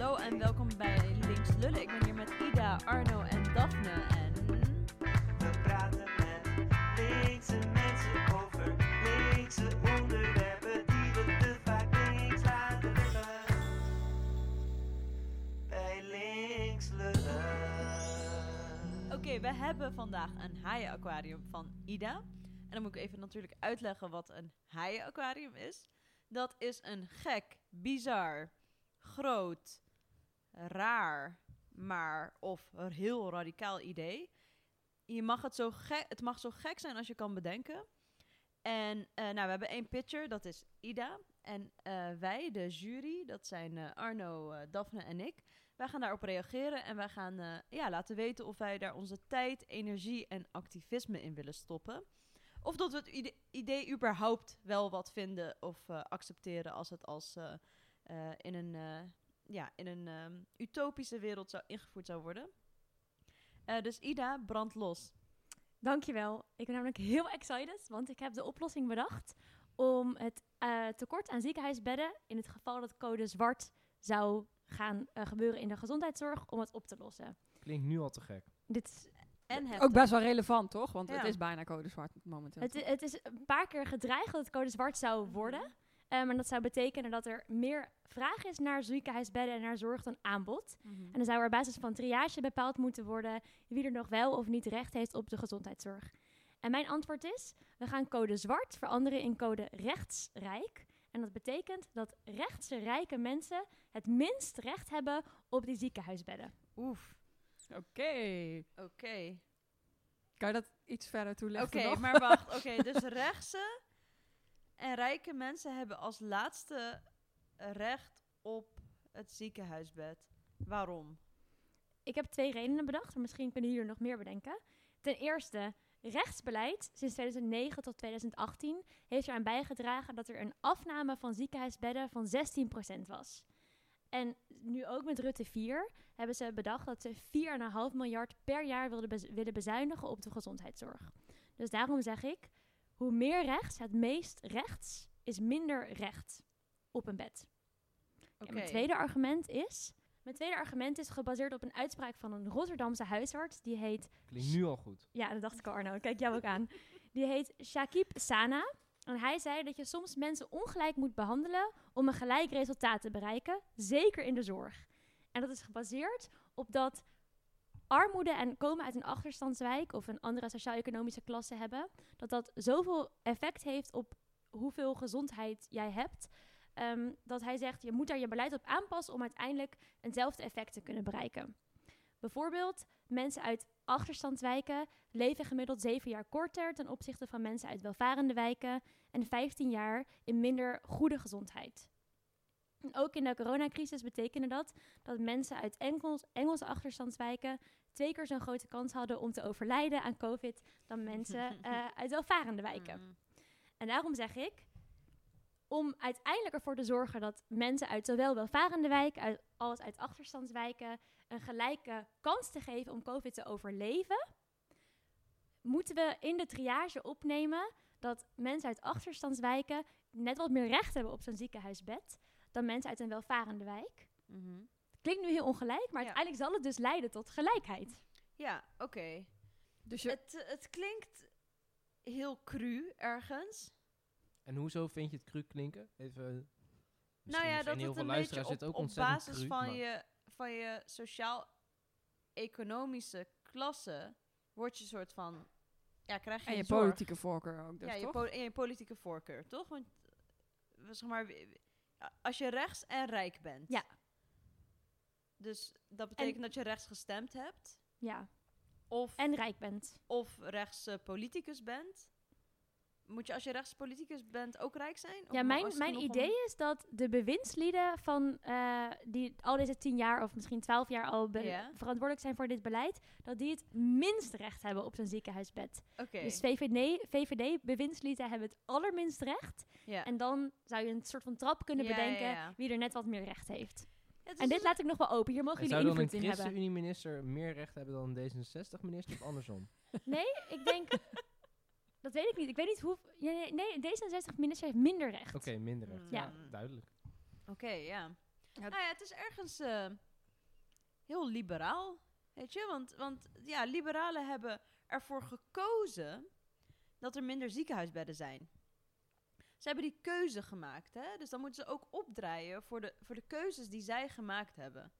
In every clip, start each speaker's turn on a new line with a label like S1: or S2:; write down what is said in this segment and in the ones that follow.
S1: Hallo en welkom bij Links Lullen. Ik ben hier met Ida, Arno en Daphne. En
S2: We praten met linkse mensen over linkse onderwerpen die we te vaak links laten liggen. Bij links lullen.
S1: oké, we hebben vandaag een haaienaquarium van Ida. En dan moet ik even natuurlijk uitleggen wat een haaienaquarium is. Dat is een gek, bizar, groot, raar, maar of een heel radicaal idee. Je mag het, zo gek, het mag zo gek zijn als je kan bedenken. En eh, nou, we hebben één pitcher, dat is Ida. En eh, wij, de jury, dat zijn eh, Arno, Daphne en ik. Wij gaan daarop reageren en wij gaan ja, laten weten of wij daar onze tijd, energie en activisme in willen stoppen. Of dat we het ide- idee überhaupt wel wat vinden of accepteren als het als in een, ja, in een ehm, utopische wereld zou ingevoerd zou worden. Eh, dus Ida, brand los.
S3: Dankjewel. Ik ben namelijk heel excited, want ik heb de oplossing bedacht om het eh, tekort aan ziekenhuisbedden, in het geval dat code zwart zou gaan eh, gebeuren in de gezondheidszorg, om het op te lossen.
S4: Klinkt nu al te gek.
S3: Dit is,
S1: En het
S5: Ook best wel relevant, toch? Want
S1: Ja.
S5: het is bijna code zwart momenteel.
S3: het, het is een paar keer gedreigd dat het code zwart zou worden. Eh, maar dat zou betekenen dat er meer vraag is naar ziekenhuisbedden en naar zorg dan aanbod.
S1: Mhm.
S3: En dan zou er op basis van triage bepaald moeten worden wie er nog wel of niet recht heeft op de gezondheidszorg. En mijn antwoord is, we gaan code zwart veranderen in code rechtsrijk. En dat betekent dat rechtse rijke mensen het minst recht hebben op die ziekenhuisbedden.
S1: Oef,
S5: Oké.
S1: oké.
S5: Kan je dat iets verder toelichten
S1: Oké,
S5: nog?
S1: maar wacht. Oké, dus rechtse en rijke mensen hebben als laatste recht op het ziekenhuisbed. Waarom?
S3: Ik heb twee redenen bedacht, misschien kunnen jullie er nog meer bedenken. Ten eerste, rechtsbeleid sinds 2009 tot 2018 heeft eraan bijgedragen dat er een afname van ziekenhuisbedden van 16% was. En nu ook met Rutte 4 hebben ze bedacht dat ze 4,5 miljard per jaar wilden, willen bezuinigen op de gezondheidszorg. Dus daarom zeg ik, hoe meer rechts, het meest rechts, is minder recht op een bed.
S1: Oké.
S3: En mijn tweede argument is... Mijn tweede argument is gebaseerd op een uitspraak van een Rotterdamse huisarts. Die heet...
S4: Klinkt nu al goed.
S3: Ja, dat dacht ik al, Arno. Kijk jou ook aan. Die heet Shakib Sana. En hij zei dat je soms mensen ongelijk moet behandelen... om een gelijk resultaat te bereiken. Zeker in de zorg. En dat is gebaseerd op dat armoede en komen uit een achterstandswijk... of een andere sociaal-economische klasse hebben... dat dat zoveel effect heeft op hoeveel gezondheid jij hebt... Ehm, dat hij zegt, je moet daar je beleid op aanpassen om uiteindelijk eenzelfde effect te kunnen bereiken. Bijvoorbeeld, mensen uit achterstandswijken leven gemiddeld 7 jaar korter ten opzichte van mensen uit welvarende wijken en 15 jaar in minder goede gezondheid. Ook in de coronacrisis betekende dat dat mensen uit Engels, Engelse achterstandswijken twee keer zo'n grote kans hadden om te overlijden aan COVID dan mensen eh, uit welvarende wijken.
S1: Mm.
S3: En daarom zeg ik, om uiteindelijk ervoor te zorgen dat mensen uit zowel welvarende wijken als uit achterstandswijken een gelijke kans te geven om COVID te overleven, moeten we in de triage opnemen dat mensen uit achterstandswijken net wat meer recht hebben op zo'n ziekenhuisbed dan mensen uit een welvarende wijk.
S1: Mhm.
S3: Klinkt nu heel ongelijk, maar
S1: Ja.
S3: uiteindelijk zal het dus leiden tot gelijkheid.
S1: Ja, oké.
S5: Dus je,
S1: Het, het klinkt heel cru ergens.
S4: En hoezo vind je het cru klinken? Even.
S1: nou
S4: misschien
S1: ja, dat
S4: heel
S1: het
S4: veel
S1: een beetje op,
S4: ook
S1: op basis
S4: cru,
S1: van,
S4: maar-
S1: je, van je sociaal-economische klasse word je soort van... Ja, krijg je
S5: en je
S1: zorg.
S5: politieke voorkeur ook, dus
S1: ja, je
S5: toch?
S1: po- en je politieke voorkeur, toch? Want eh, zeg maar, als je rechts en rijk bent.
S3: Ja.
S1: Dus dat betekent dat je rechts gestemd hebt.
S3: Ja,
S1: Of,
S3: en rijk bent.
S1: of rechts eh, politicus bent. Moet je als je rechts politicus bent ook rijk zijn?
S3: Ja, mijn, mijn
S1: om-
S3: idee is dat de bewindslieden van eh, die al deze tien jaar of misschien twaalf jaar al verantwoordelijk zijn voor dit beleid, dat die het minst recht hebben op zo'n ziekenhuisbed.
S1: Oké,
S3: Dus VVD, VVD bewindslieden hebben het allerminst recht. En dan zou je een soort van trap kunnen
S1: Ja, ja,
S3: bedenken
S1: ja.
S3: wie er net wat meer recht heeft. En dit laat ik nog wel open. Hier mogen
S4: En
S3: jullie
S4: zou dan een
S3: invloed in hebben.
S4: ChristenUnie-minister meer recht hebben dan een D66-minister of andersom?
S3: Nee, ik denk... dat weet ik niet. Ik weet niet hoe... ja, nee, nee, D66-minister heeft minder recht.
S4: Oké, minder recht.
S1: Mm.
S3: Ja.
S4: Ja, duidelijk.
S1: Oké, ja. Nou ja, het is ergens eh, heel liberaal, weet je? Want, want ja, liberalen hebben ervoor gekozen dat er minder ziekenhuisbedden zijn. Ze hebben die keuze gemaakt, hè? Dus dan moeten ze ook opdraaien voor de, voor de keuzes die zij gemaakt hebben.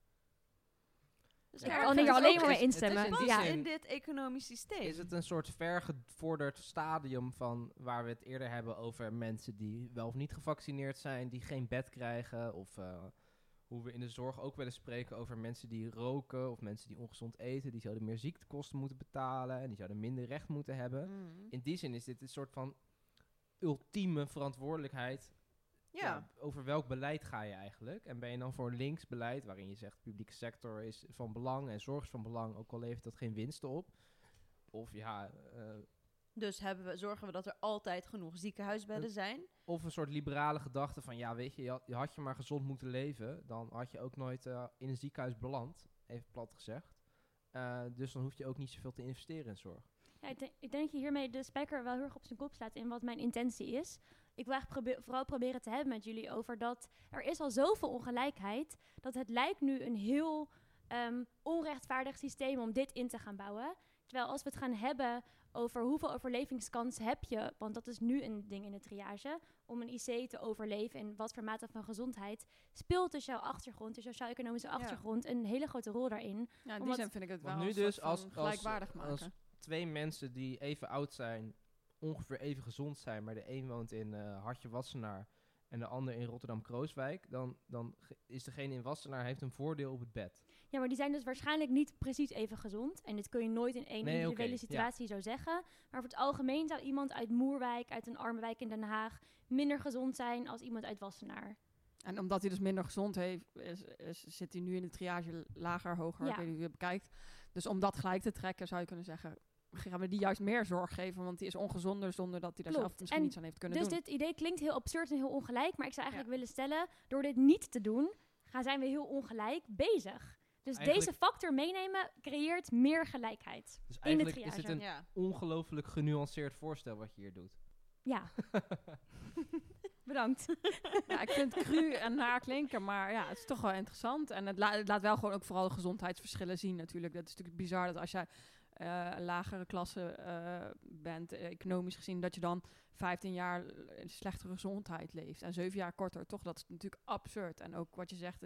S1: Dus
S4: Ja,
S3: kan alleen maar instemmen.
S4: het
S3: Ja.
S1: in dit economisch systeem.
S4: Is het een soort vergevorderd stadium van waar we het eerder hebben over mensen die wel of niet gevaccineerd zijn, die geen bed krijgen? Of eh, hoe we in de zorg ook wel eens spreken over mensen die roken of mensen die ongezond eten, die zouden meer ziektekosten moeten betalen en die zouden minder recht moeten hebben.
S1: Mm.
S4: In die zin is dit een soort van ultieme verantwoordelijkheid.
S1: Ja.
S4: Ja, over welk beleid ga je eigenlijk? En ben je dan voor een links beleid, waarin je zegt publieke sector is van belang en zorg is van belang, ook al levert dat geen winsten op? Of ja, eh,
S1: Dus hebben we, zorgen we dat er altijd genoeg ziekenhuisbedden zijn.
S4: of een soort liberale gedachte van ja, weet je, je had je, had je maar gezond moeten leven, dan had je ook nooit eh, in een ziekenhuis beland, even plat gezegd. Eh, dus dan hoef je ook niet zoveel te investeren in zorg.
S3: Ja, ik, denk, ik denk dat je hiermee de spijker wel heel erg op zijn kop slaat in wat mijn intentie is. Ik wil eigenlijk vooral proberen te hebben met jullie over dat er is al zoveel ongelijkheid, dat het lijkt nu een heel ehm, onrechtvaardig systeem om dit in te gaan bouwen. Terwijl als we het gaan hebben over hoeveel overlevingskans heb je, want dat is nu een ding in de triage, om een IC te overleven en wat voor mate van gezondheid, speelt dus jouw achtergrond, dus jouw sociaal-economische achtergrond, een hele grote rol daarin.
S5: Ja, in die zin vind ik het
S4: Want
S5: wel
S4: nu dus als-
S5: van
S4: als-
S5: gelijkwaardig maken.
S4: als- Twee mensen die even oud zijn, ongeveer even gezond zijn, maar de een woont in eh Hartje Wassenaar en de ander in Rotterdam-Krooswijk, dan, dan is degene in Wassenaar heeft een voordeel op het bed.
S3: Ja, maar die zijn dus waarschijnlijk niet precies even gezond. En dit kun je nooit in één
S4: Nee,
S3: individuele
S4: ja.
S3: situatie zo zeggen. Maar voor het algemeen zou iemand uit Moerwijk, uit een arme wijk in Den Haag, minder gezond zijn als iemand uit Wassenaar.
S5: En omdat hij dus minder gezond heeft, is, is- zit hij nu in de triage lager, hoger,
S3: Ja.
S5: ik weet niet hoe je het bekijkt. Dus om dat gelijk te trekken, zou je kunnen zeggen, gaan we die juist meer zorg geven, want die is ongezonder zonder dat hij daar
S3: Klopt.
S5: zelf misschien
S3: En
S5: iets aan heeft kunnen
S3: Dus
S5: doen.
S3: dit idee klinkt heel absurd en heel ongelijk. Maar ik zou eigenlijk willen stellen, door dit niet te doen, gaan zijn we heel ongelijk bezig. Dus
S4: Eigenlijk-
S3: deze factor meenemen creëert meer gelijkheid.
S4: Dus
S3: de
S4: eigenlijk is het
S3: triage.
S4: een
S1: Ja.
S4: ongelooflijk genuanceerd voorstel wat je hier doet.
S3: Ja. Bedankt.
S5: Ja, ik vind het cru en naar klinken, maar ja, het is toch wel interessant. En het, la- het laat wel gewoon ook vooral de gezondheidsverschillen zien natuurlijk. Dat is natuurlijk bizar dat als jij eh, een lagere klasse eh, bent, eh, economisch gezien, dat je dan 15 jaar slechtere gezondheid leeft. En 7 jaar korter, toch? Dat is natuurlijk absurd. En ook wat je zegt,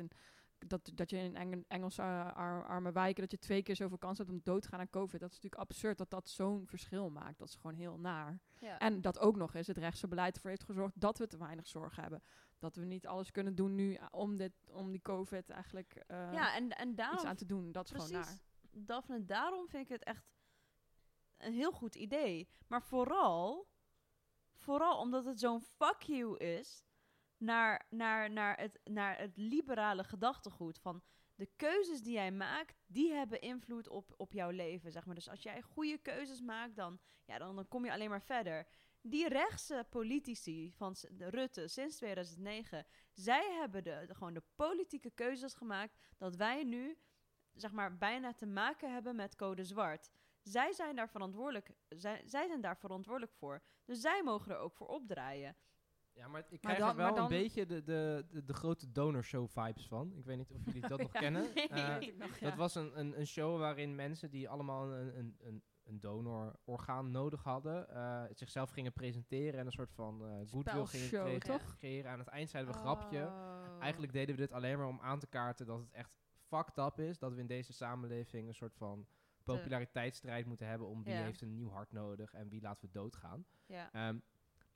S5: dat, dat je in Eng Engelse ar- arme wijken, dat je twee keer zoveel kans hebt om dood te gaan aan COVID. Dat is natuurlijk absurd dat dat zo'n verschil maakt. Dat is gewoon heel naar.
S1: Ja.
S5: En dat ook nog eens het rechtse beleid ervoor heeft gezorgd dat we te weinig zorg hebben. Dat we niet alles kunnen doen nu om, dit, om die COVID eigenlijk eh,
S1: ja, en, en
S5: iets aan te doen. Dat is gewoon naar.
S1: Daphne, daarom vind ik het echt een heel goed idee. Maar vooral, vooral omdat het zo'n fuck you is naar, naar, naar, het, naar het liberale gedachtegoed. Van de keuzes die jij maakt, die hebben invloed op, op jouw leven. Zeg maar. Dus als jij goede keuzes maakt, dan, ja, dan, dan kom je alleen maar verder. Die rechtse politici van Rutte sinds 2009, zij hebben gewoon de politieke keuzes gemaakt dat wij nu zeg maar, bijna te maken hebben met code zwart. Zij zijn daar verantwoordelijk, zij zijn daar verantwoordelijk voor. Dus zij mogen er ook voor opdraaien.
S4: Ja, maar ik
S5: Maar
S4: krijg
S5: dan-
S4: er wel
S5: dan-
S4: een beetje de, de, de, de grote donorshow vibes van. Ik weet niet of jullie dat nog kennen.
S1: Nee.
S4: Eh, Dat was een, een, een show waarin mensen die allemaal een, een, een, een donororgaan nodig hadden, eh, zichzelf gingen presenteren en een soort van eh goodwill gingen creëren. Aan het eind zeiden we een grapje.
S1: Oh.
S4: Eigenlijk deden we dit alleen maar om aan te kaarten dat het echt fucked up is. Dat we in deze samenleving een soort van populariteitsstrijd moeten hebben om wie
S1: Ja.
S4: heeft een nieuw hart nodig en wie laten we doodgaan.
S1: Ja.
S4: Ehm,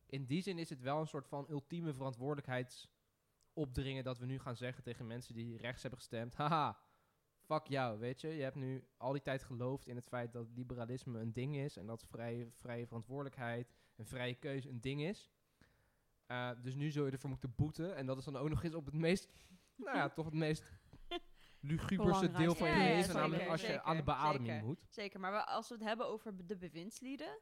S4: in die zin is het wel een soort van ultieme verantwoordelijkheidsopdringen dat we nu gaan zeggen tegen mensen die rechts hebben gestemd. Haha, fuck jou, weet je. Je hebt nu al die tijd geloofd in het feit dat liberalisme een ding is en dat vrije, vrije verantwoordelijkheid en vrije keuze een ding is. Eh, dus nu zul je ervoor moeten boeten en dat is dan ook nog eens op het meest, nou ja, toch het meest luguberste deel van je
S1: Ja,
S4: leven, namelijk als je
S1: zeker,
S4: aan de beademing
S1: zeker.
S4: moet.
S1: Zeker, maar we- als we het hebben over de bewindslieden...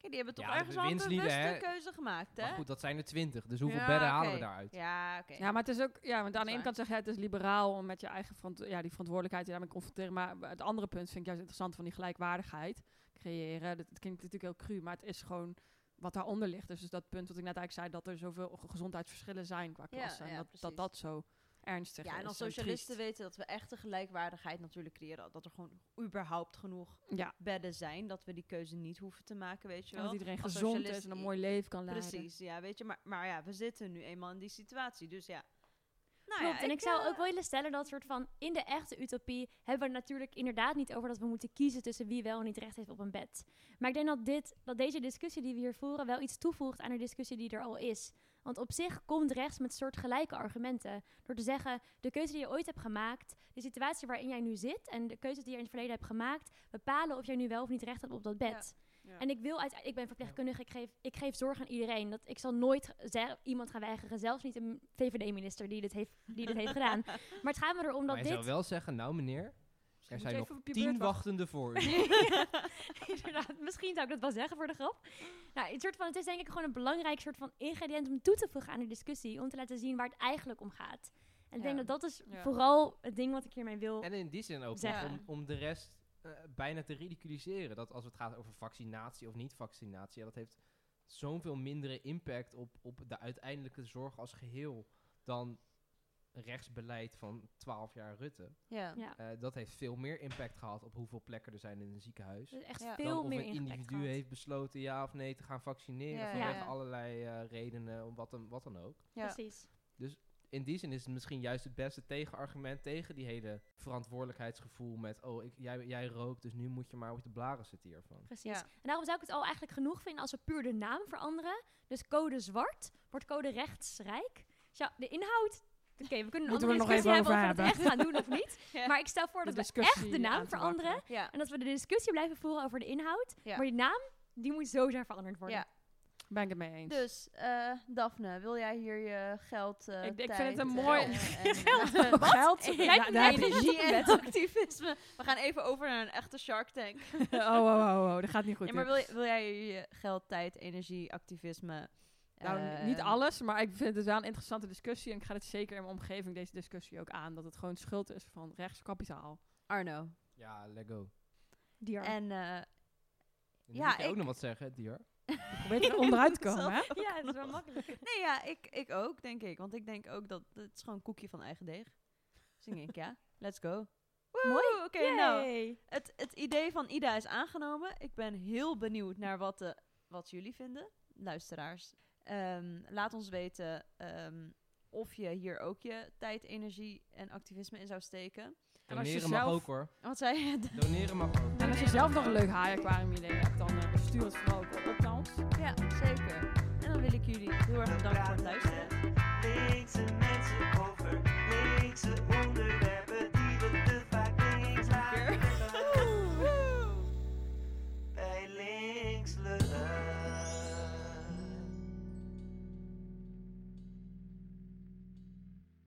S1: Kijk, die hebben toch
S4: Ja, de
S1: ergens wel een bewuste
S4: hè.
S1: keuze gemaakt, hè?
S4: Maar goed, dat zijn er twintig, dus hoeveel
S1: Ja,
S4: bedden halen we daaruit?
S1: Ja, oké.
S5: Ja, maar het is ook, ja, want aan de ene kant zeg je het is liberaal om met je eigen verant- ja, die verantwoordelijkheid je daarmee confronteren. Maar het andere punt vind ik juist interessant van die gelijkwaardigheid creëren. Dat, het klinkt natuurlijk heel cru, maar het is gewoon wat daaronder ligt. Dus, dus dat punt wat ik net eigenlijk zei, dat er zoveel ge- gezondheidsverschillen zijn qua
S1: Ja,
S5: klasse. en
S1: ja,
S5: dat, dat dat zo ernstig
S1: Ja, en als socialisten weten dat we echte gelijkwaardigheid natuurlijk creëren. Dat er gewoon überhaupt genoeg
S5: Ja,
S1: bedden zijn. Dat we die keuze niet hoeven te maken, weet je
S5: en
S1: wel.
S5: dat iedereen
S1: Als
S5: gezond is en een mooi leven kan leiden.
S1: Precies, ja, weet je. Maar, maar ja, we zitten nu eenmaal in die situatie. Dus ja. Nou
S3: Klopt,
S1: ja,
S3: en ik zou
S1: eh,
S3: ook willen stellen dat soort van in de echte utopie hebben we het natuurlijk inderdaad niet over dat we moeten kiezen tussen wie wel en niet recht heeft op een bed. Maar ik denk dat, dit, dat deze discussie die we hier voeren wel iets toevoegt aan de discussie die er al is. Want op zich komt rechts met soort gelijke argumenten. Door te zeggen, de keuze die je ooit hebt gemaakt, de situatie waarin jij nu zit en de keuzes die je in het verleden hebt gemaakt, bepalen of jij nu wel of niet recht hebt op dat bed.
S1: Ja.
S3: En ik wil uit, ik ben verpleegkundige, ik geef, ik geef zorg aan iedereen. Dat, ik zal nooit iemand gaan weigeren, zelfs niet een VVD-minister die dit heeft, die dit heeft gedaan. Maar het gaat me erom dat
S4: maar je
S3: dit...
S4: zou wel zeggen, nou meneer, er zijn nog tien
S5: beurt wachten.
S4: wachtenden voor u.
S3: Inderdaad, misschien zou ik dat wel zeggen voor de grap. Nou, het, soort van, het is denk ik gewoon een belangrijk soort van ingrediënt om toe te voegen aan de discussie. Om te laten zien waar het eigenlijk om gaat. En ik denk dat dat is
S5: Ja.
S3: vooral het ding wat ik hiermee wil.
S4: En in die zin ook om de rest eh, bijna te ridiculiseren. Dat als het gaat over vaccinatie of niet vaccinatie, ja, dat heeft zo'n veel mindere impact op, op de uiteindelijke zorg als geheel dan rechtsbeleid van 12 jaar Rutte.
S1: Ja.
S3: Ja,
S4: Eh, dat heeft veel meer impact gehad op hoeveel plekken er zijn in een ziekenhuis.
S3: dus echt
S1: Ja.
S4: Dan
S3: veel
S4: of
S3: meer
S4: een individu
S3: gehad.
S4: heeft besloten ja of nee te gaan vaccineren
S1: Ja,
S4: vanwege
S3: ja.
S4: allerlei eh, redenen, om wat dan, wat dan ook.
S1: Ja.
S3: Precies.
S4: In die zin is het misschien juist het beste tegenargument tegen die hele verantwoordelijkheidsgevoel met, oh, ik, jij, jij rookt, dus nu moet je maar op de blaren zitten hiervan.
S3: Precies.
S1: Ja.
S3: En daarom zou ik het al eigenlijk genoeg vinden als we puur de naam veranderen. Dus code zwart wordt code rechtsrijk. Ja, de inhoud. Oké, we kunnen een
S5: Moeten we
S3: andere
S5: er nog
S3: discussie
S5: even
S3: hebben of we
S5: over
S3: het echt gaan doen of niet.
S1: Ja.
S3: Maar ik stel voor
S5: De
S3: dat we echt de naam veranderen.
S1: Ja.
S3: En dat we de discussie blijven voeren over de inhoud.
S1: Ja.
S3: Maar die naam, die moet sowieso veranderd worden.
S5: Ben ik het mee eens.
S1: Dus, eh Daphne, wil jij hier je geld, eh
S5: Ik- ik vind
S1: tijd,
S5: het een
S1: eh,
S5: mooi-
S1: en-
S3: Geld. Wat?
S5: Geld? Ja,
S1: energie en activisme. We gaan even over naar een echte Shark Tank.
S5: oh, oh, oh, oh, dat gaat niet goed.
S1: Ja, maar wil, je- wil jij hier je geld, tijd, energie, activisme...
S5: Nou,
S1: eh,
S5: niet alles, maar ik vind het wel een interessante discussie. En ik ga het zeker in mijn omgeving, deze discussie ook aan. Dat het gewoon schuld is van rechtskapitaal.
S1: Arno.
S4: Ja, Lego.
S3: Dier.
S1: En eh,
S4: En
S1: Ja,
S4: moet je ook
S1: ik-
S4: nog wat zeggen, Dior.
S5: Probeer er onderuit te komen, hè?
S3: ja, dat is wel makkelijk.
S1: nee, ja, ik, ik ook, denk ik. Want ik denk ook dat het is gewoon een koekje van eigen deeg. Zing ik, ja. Let's go. Mooi. Oké, nou.
S3: Yay.
S1: Het, het idee van Ida is aangenomen. Ik ben heel benieuwd naar wat, de, wat jullie vinden, luisteraars. Ehm, laat ons weten ehm, of je hier ook je tijd, energie en activisme in zou steken.
S5: En als je
S4: Doneren mag
S5: zelf-
S4: ook hoor.
S1: Wat zei je?
S4: Doneren mag ook.
S5: En als je zelf nog een leuk haaiaquarium idee hebt, dan eh, stuur het vooral op naar ons.
S1: Ja, zeker. En dan wil ik jullie heel erg bedanken voor het luisteren.
S2: Linkse mensen over linkse